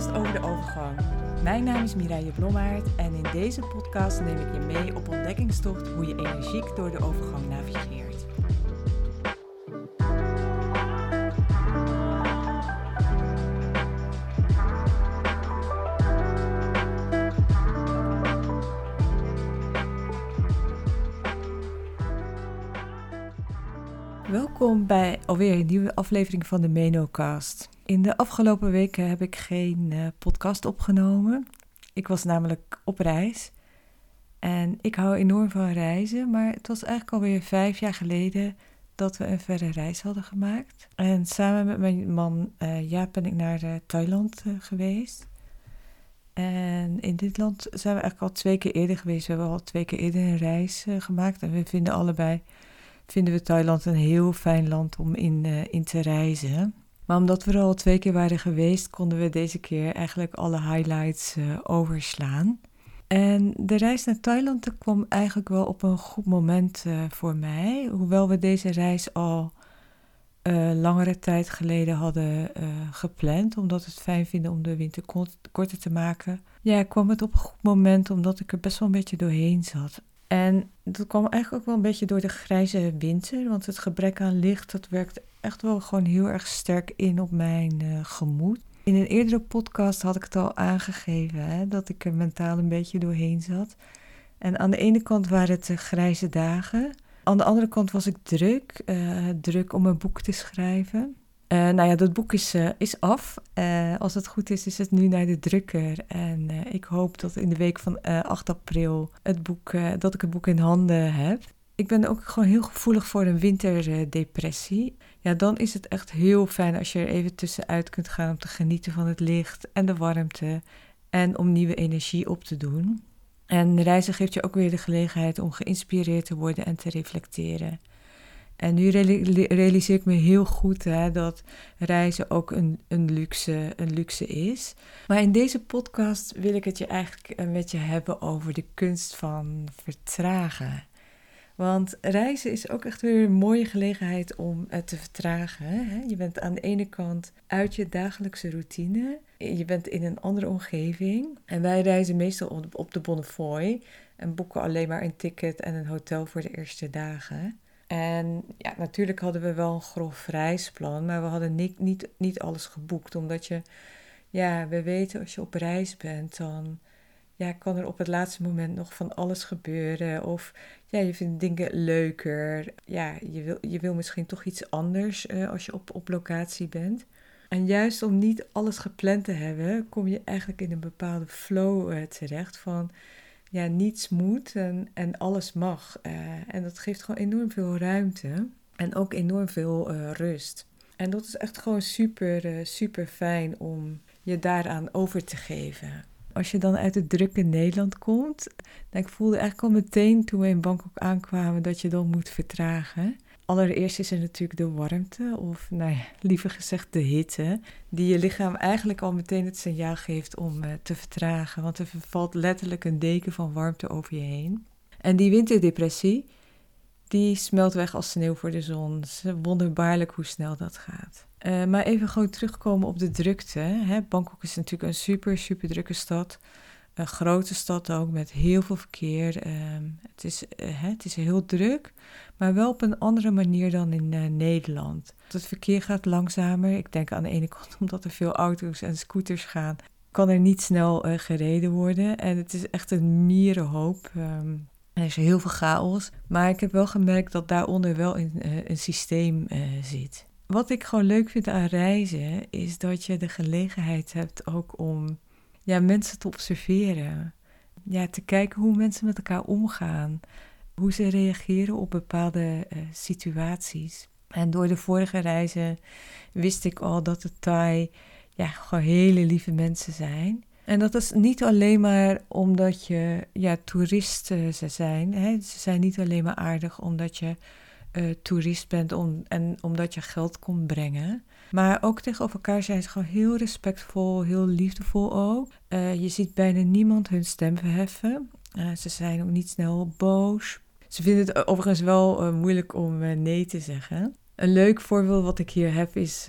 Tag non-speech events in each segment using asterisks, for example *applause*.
podcast over de overgang. Mijn naam is Mireille Blommaert en in deze podcast neem ik je mee op ontdekkingstocht hoe je energiek door de overgang navigeert. Welkom bij alweer een nieuwe aflevering van de Menocast. In de afgelopen weken heb ik geen uh, podcast opgenomen. Ik was namelijk op reis. En ik hou enorm van reizen, maar het was eigenlijk alweer vijf jaar geleden dat we een verre reis hadden gemaakt. En samen met mijn man uh, Jaap ben ik naar uh, Thailand geweest. En in dit land zijn we eigenlijk al twee keer eerder geweest. We hebben al twee keer eerder een reis gemaakt. En we vinden allebei vinden we Thailand een heel fijn land om in, in te reizen. Maar omdat we er al twee keer waren geweest, konden we deze keer eigenlijk alle highlights uh, overslaan. En de reis naar Thailand kwam eigenlijk wel op een goed moment uh, voor mij. Hoewel we deze reis al uh, langere tijd geleden hadden gepland, omdat we het fijn vinden om de winter korter te maken. Ja, kwam het op een goed moment omdat ik er best wel een beetje doorheen zat. En dat kwam eigenlijk ook wel een beetje door de grijze winter, want het gebrek aan licht, dat werkt echt wel gewoon heel erg sterk in op mijn uh, gemoed. In een eerdere podcast had ik het al aangegeven, hè, dat ik er mentaal een beetje doorheen zat. En aan de ene kant waren het uh, grijze dagen. Aan de andere kant was ik druk, uh, druk om een boek te schrijven. Uh, nou ja, dat boek is, uh, is af. Uh, als het goed is, is het nu naar de drukker. En ik hoop dat in de week van 8 april het boek, dat ik het boek in handen heb. Ik ben ook gewoon heel gevoelig voor een winterdepressie. Ja, dan is het echt heel fijn als je er even tussenuit kunt gaan om te genieten van het licht en de warmte. En om nieuwe energie op te doen. En reizen geeft je ook weer de gelegenheid om geïnspireerd te worden en te reflecteren. En nu realiseer ik me heel goed hè, dat reizen ook een, een, luxe, een luxe is. Maar in deze podcast wil ik het je eigenlijk met je hebben over de kunst van vertragen. Want reizen is ook echt weer een mooie gelegenheid om te vertragen. Hè? Je bent aan de ene kant uit je dagelijkse routine. Je bent in een andere omgeving. En wij reizen meestal op de Bonnefoy. En boeken alleen maar een ticket en een hotel voor de eerste dagen. En ja, natuurlijk hadden we wel een grof reisplan, maar we hadden niet, niet, niet alles geboekt. Omdat je, ja, we weten als je op reis bent, dan ja, kan er op het laatste moment nog van alles gebeuren. Of ja, je vindt dingen leuker. Ja, je wil, je wil misschien toch iets anders uh, als je op, op locatie bent. En juist om niet alles gepland te hebben, kom je eigenlijk in een bepaalde flow uh, terecht van ja, niets moet en, en alles mag. Uh, en dat geeft gewoon enorm veel ruimte en ook enorm veel uh, rust. En dat is echt gewoon super, uh, super fijn om je daaraan over te geven. Als je dan uit het drukke Nederland komt, dan ik voelde eigenlijk al meteen toen we in Bangkok aankwamen dat je dan moet vertragen. Allereerst is er natuurlijk de warmte, of nou ja, liever gezegd de hitte, die je lichaam eigenlijk al meteen het signaal geeft om uh, te vertragen. Want er valt letterlijk een deken van warmte over je heen. En die winterdepressie, die smelt weg als sneeuw voor de zon. Het wonderbaarlijk hoe snel dat gaat. Uh, maar even gewoon terugkomen op de drukte. Hè. Bangkok is natuurlijk een super, super drukke stad. Een grote stad ook met heel veel verkeer. Uh, het, is, uh, het is heel druk, maar wel op een andere manier dan in uh, Nederland. Het verkeer gaat langzamer. Ik denk aan de ene kant *laughs* omdat er veel auto's en scooters gaan, kan er niet snel uh, gereden worden. En het is echt een mierenhoop. Um, er is heel veel chaos. Maar ik heb wel gemerkt dat daaronder wel een, een systeem zit. Wat ik gewoon leuk vind aan reizen, is dat je de gelegenheid hebt ook om ja, mensen te observeren. Ja, te kijken hoe mensen met elkaar omgaan. Hoe ze reageren op bepaalde uh, situaties. En door de vorige reizen wist ik al dat de Thai ja, gewoon hele lieve mensen zijn. En dat is niet alleen maar omdat je ja, toeristen ze zijn. Hè. Ze zijn niet alleen maar aardig omdat je uh, toerist bent om, en omdat je geld komt brengen. Maar ook tegenover elkaar zijn ze gewoon heel respectvol, heel liefdevol ook. Uh, je ziet bijna niemand hun stem verheffen. Uh, ze zijn ook niet snel boos. Ze vinden het overigens wel moeilijk om nee te zeggen. Een leuk voorbeeld wat ik hier heb is,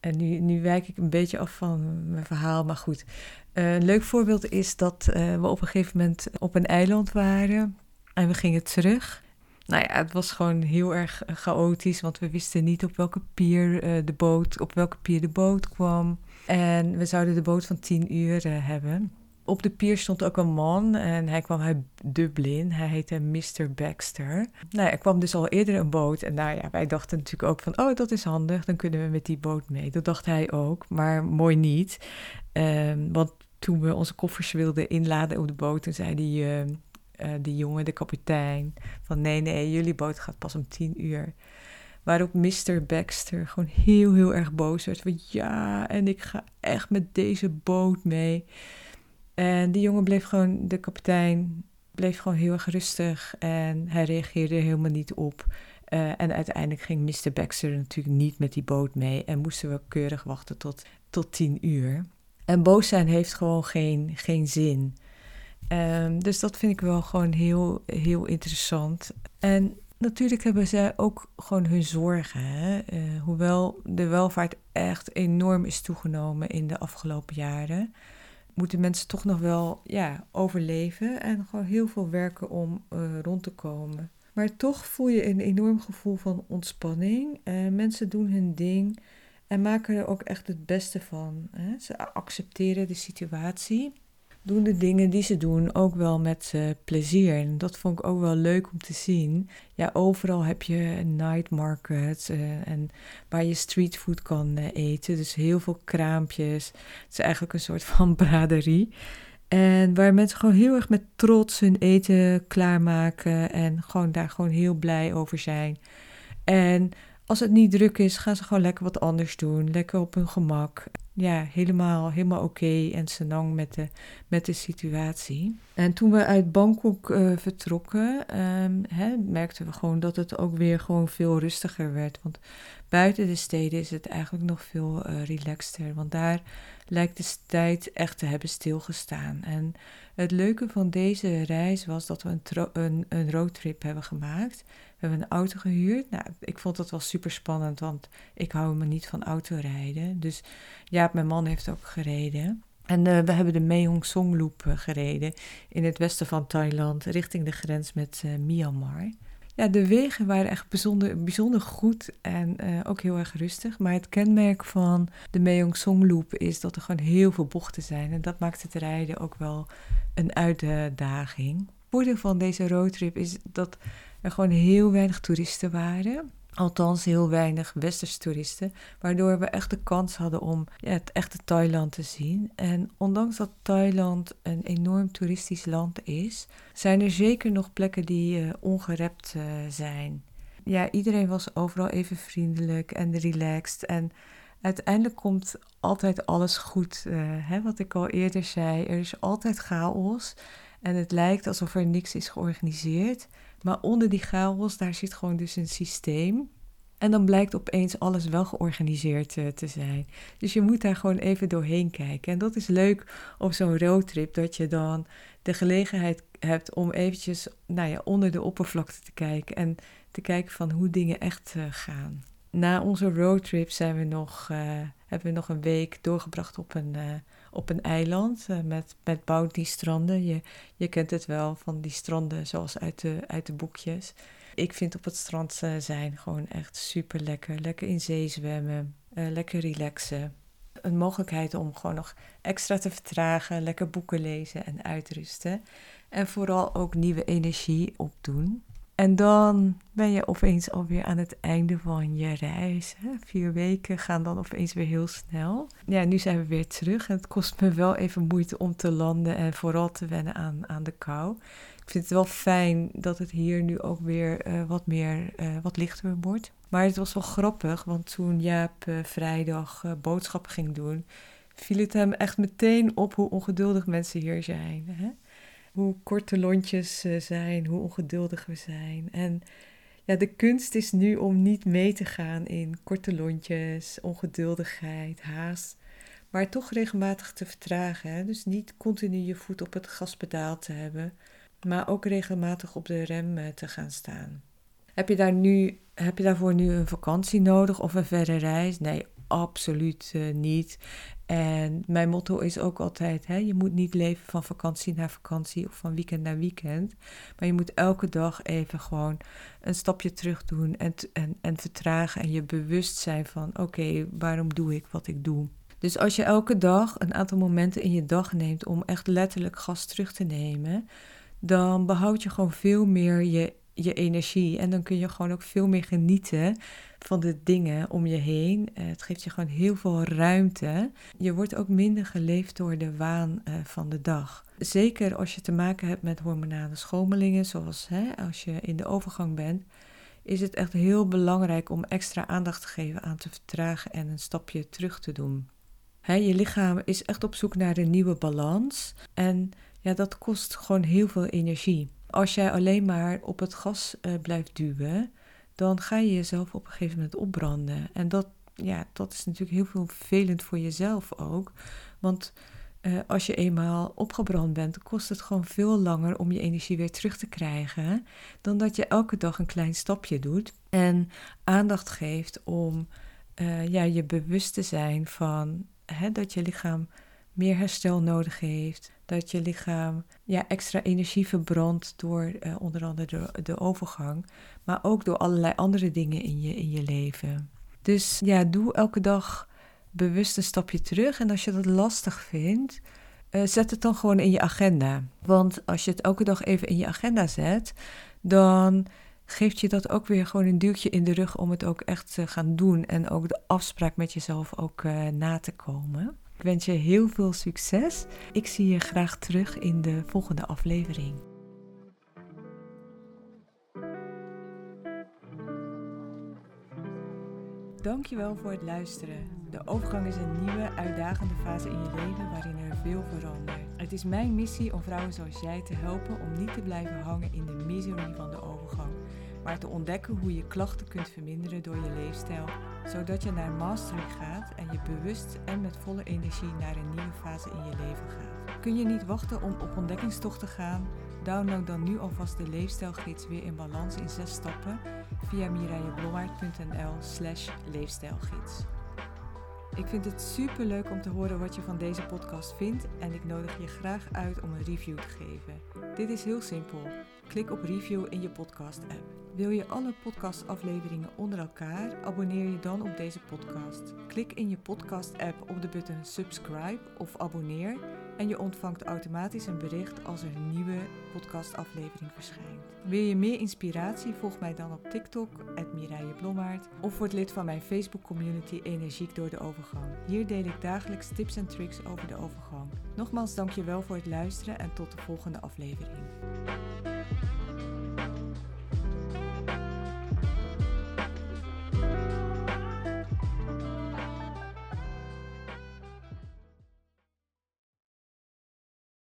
en nu, nu wijk ik een beetje af van mijn verhaal, maar goed. Een leuk voorbeeld is dat we op een gegeven moment op een eiland waren en we gingen terug. Nou ja, het was gewoon heel erg chaotisch, want we wisten niet op welke pier de boot, op welke pier de boot kwam. En we zouden de boot van 10 uur hebben op de pier stond ook een man en hij kwam uit Dublin. Hij heette Mr. Baxter. Nou, er kwam dus al eerder een boot. En nou ja, wij dachten natuurlijk ook van, oh, dat is handig. Dan kunnen we met die boot mee. Dat dacht hij ook, maar mooi niet. Um, want toen we onze koffers wilden inladen op de boot, toen zei uh, uh, die jongen, de kapitein, van nee, nee, jullie boot gaat pas om tien uur. Waarop Mr. Baxter gewoon heel, heel erg boos werd. Van ja, en ik ga echt met deze boot mee. En die jongen bleef gewoon, de kapitein, bleef gewoon heel erg rustig en hij reageerde helemaal niet op. Uh, en uiteindelijk ging Mr. Baxter natuurlijk niet met die boot mee en moesten we keurig wachten tot, tot tien uur. En boos zijn heeft gewoon geen, geen zin. Um, dus dat vind ik wel gewoon heel, heel interessant. En natuurlijk hebben zij ook gewoon hun zorgen. Hè? Uh, hoewel de welvaart echt enorm is toegenomen in de afgelopen jaren moeten mensen toch nog wel ja, overleven en gewoon heel veel werken om uh, rond te komen. Maar toch voel je een enorm gevoel van ontspanning. Mensen doen hun ding en maken er ook echt het beste van. Hè? Ze accepteren de situatie doen de dingen die ze doen ook wel met uh, plezier. En dat vond ik ook wel leuk om te zien. Ja, overal heb je night markets uh, en waar je streetfood kan uh, eten. Dus heel veel kraampjes. Het is eigenlijk een soort van *laughs* braderie. En waar mensen gewoon heel erg met trots hun eten klaarmaken en gewoon daar gewoon heel blij over zijn. En als het niet druk is, gaan ze gewoon lekker wat anders doen. Lekker op hun gemak ja, helemaal, helemaal oké en senang met de, met de situatie. En toen we uit Bangkok uh, vertrokken, um, hè, merkten we gewoon dat het ook weer gewoon veel rustiger werd. Want buiten de steden is het eigenlijk nog veel uh, relaxter. Want daar lijkt de tijd echt te hebben stilgestaan. En het leuke van deze reis was dat we een, een, een roadtrip hebben gemaakt. We hebben een auto gehuurd. Nou, ik vond dat wel super spannend, want ik hou me niet van autorijden. Dus ja, mijn man heeft ook gereden. En uh, we hebben de Mehong Song Loop uh, gereden in het westen van Thailand, richting de grens met uh, Myanmar. Ja, de wegen waren echt bijzonder, bijzonder goed en ook heel erg rustig. Maar het kenmerk van de Mehong Song Loop is dat er gewoon heel veel bochten zijn. En dat maakt het rijden ook wel een uitdaging. Het voordeel van deze roadtrip is dat er gewoon heel weinig toeristen waren. Althans, heel weinig westerse toeristen. Waardoor we echt de kans hadden om het echte Thailand te zien. En ondanks dat Thailand een enorm toeristisch land is, zijn er zeker nog plekken die uh, ongerept uh, zijn. Ja, iedereen was overal even vriendelijk en relaxed. En uiteindelijk komt altijd alles goed. Uh, hè, wat ik al eerder zei, er is altijd chaos. En het lijkt alsof er niks is georganiseerd. Maar onder die chaos, daar zit gewoon dus een systeem. En dan blijkt opeens alles wel georganiseerd uh, te zijn. Dus je moet daar gewoon even doorheen kijken. En dat is leuk op zo'n roadtrip, dat je dan de gelegenheid hebt om eventjes nou ja, onder de oppervlakte te kijken. En te kijken van hoe dingen echt uh, gaan. Na onze roadtrip zijn we nog, uh, hebben we nog een week doorgebracht op een op een eiland uh, met, met bounty stranden. Je, je kent het wel van die stranden zoals uit de, uit de boekjes. Ik vind op het strand zijn gewoon echt super lekker. Lekker in zee zwemmen, lekker relaxen. Een mogelijkheid om gewoon nog extra te vertragen, lekker boeken lezen en uitrusten. En vooral ook nieuwe energie opdoen. En dan ben je opeens alweer aan het einde van je reis. Hè? Vier weken gaan dan opeens weer heel snel. Ja, nu zijn we weer terug. En het kost me wel even moeite om te landen en vooral te wennen aan, aan de kou. Ik vind het wel fijn dat het hier nu ook weer uh, wat meer, uh, wat lichter wordt. Maar het was wel grappig, want toen Jaap uh, vrijdag boodschappen ging doen, viel het hem echt meteen op hoe ongeduldig mensen hier zijn. Hè? Hoe korte lontjes zijn, hoe ongeduldig we zijn. En ja, de kunst is nu om niet mee te gaan in korte lontjes, ongeduldigheid, haast, maar toch regelmatig te vertragen. Hè? Dus niet continu je voet op het gaspedaal te hebben, maar ook regelmatig op de rem uh, te gaan staan. Heb je, daar nu, heb je daarvoor nu een vakantie nodig of een verre reis? Nee, absoluut eh, niet. En mijn motto is ook altijd: hè, je moet niet leven van vakantie naar vakantie of van weekend naar weekend. Maar je moet elke dag even gewoon een stapje terug doen en, en, en vertragen en je bewust zijn van: oké, waarom doe ik wat ik doe? Dus als je elke dag een aantal momenten in je dag neemt om echt letterlijk gas terug te nemen, dan behoud je gewoon veel meer je, je energie. En dan kun je gewoon ook veel meer genieten van de dingen om je heen. Eh, het geeft je gewoon heel veel ruimte. Je wordt ook minder geleefd door de waan eh, van de dag. Zeker als je te maken hebt met hormonale schommelingen, zoals hè, als je in de overgang bent, is het echt heel belangrijk om extra aandacht te geven aan te vertragen en een stapje terug te doen. Je lichaam is echt op zoek naar een nieuwe balans en ja, dat kost gewoon heel veel energie. Als jij alleen maar op het gas uh, blijft duwen, dan ga je jezelf op een gegeven moment opbranden. En dat, ja, dat is natuurlijk heel veel vervelend voor jezelf ook. Want uh, als je eenmaal opgebrand bent, kost het gewoon veel langer om je energie weer terug te krijgen. Dan dat je elke dag een klein stapje doet en aandacht geeft om uh, ja, je bewust te zijn van hè, dat je lichaam meer herstel nodig heeft. Dat je lichaam ja, extra energie verbrandt door uh, onder andere de, de overgang. Maar ook door allerlei andere dingen in je, in je leven. Dus ja, doe elke dag bewust een stapje terug. En als je dat lastig vindt, uh, zet het dan gewoon in je agenda. Want als je het elke dag even in je agenda zet, dan geeft je dat ook weer gewoon een duwtje in de rug om het ook echt te gaan doen. En ook de afspraak met jezelf ook uh, na te komen. Ik wens je heel veel succes. Ik zie je graag terug in de volgende aflevering. Dankjewel voor het luisteren. De overgang is een nieuwe, uitdagende fase in je leven waarin er veel verandert. Het is mijn missie om vrouwen zoals jij te helpen om niet te blijven hangen in de miserie van de overgang maar te ontdekken hoe je klachten kunt verminderen door je leefstijl, zodat je naar mastery gaat en je bewust en met volle energie naar een nieuwe fase in je leven gaat. Kun je niet wachten om op ontdekkingstocht te gaan? Download dan nu alvast de leefstijlgids weer in balans in 6 stappen via mireilleblommaert.nl slash leefstijlgids. Ik vind het super leuk om te horen wat je van deze podcast vindt en ik nodig je graag uit om een review te geven. Dit is heel simpel. Klik op review in je podcast app. Wil je alle podcastafleveringen onder elkaar? Abonneer je dan op deze podcast. Klik in je podcast-app op de button subscribe of abonneer en je ontvangt automatisch een bericht als er een nieuwe podcastaflevering verschijnt. Wil je meer inspiratie? Volg mij dan op TikTok, Mireille of word lid van mijn Facebook community Energiek door de Overgang. Hier deel ik dagelijks tips en tricks over de overgang. Nogmaals dankjewel voor het luisteren en tot de volgende aflevering.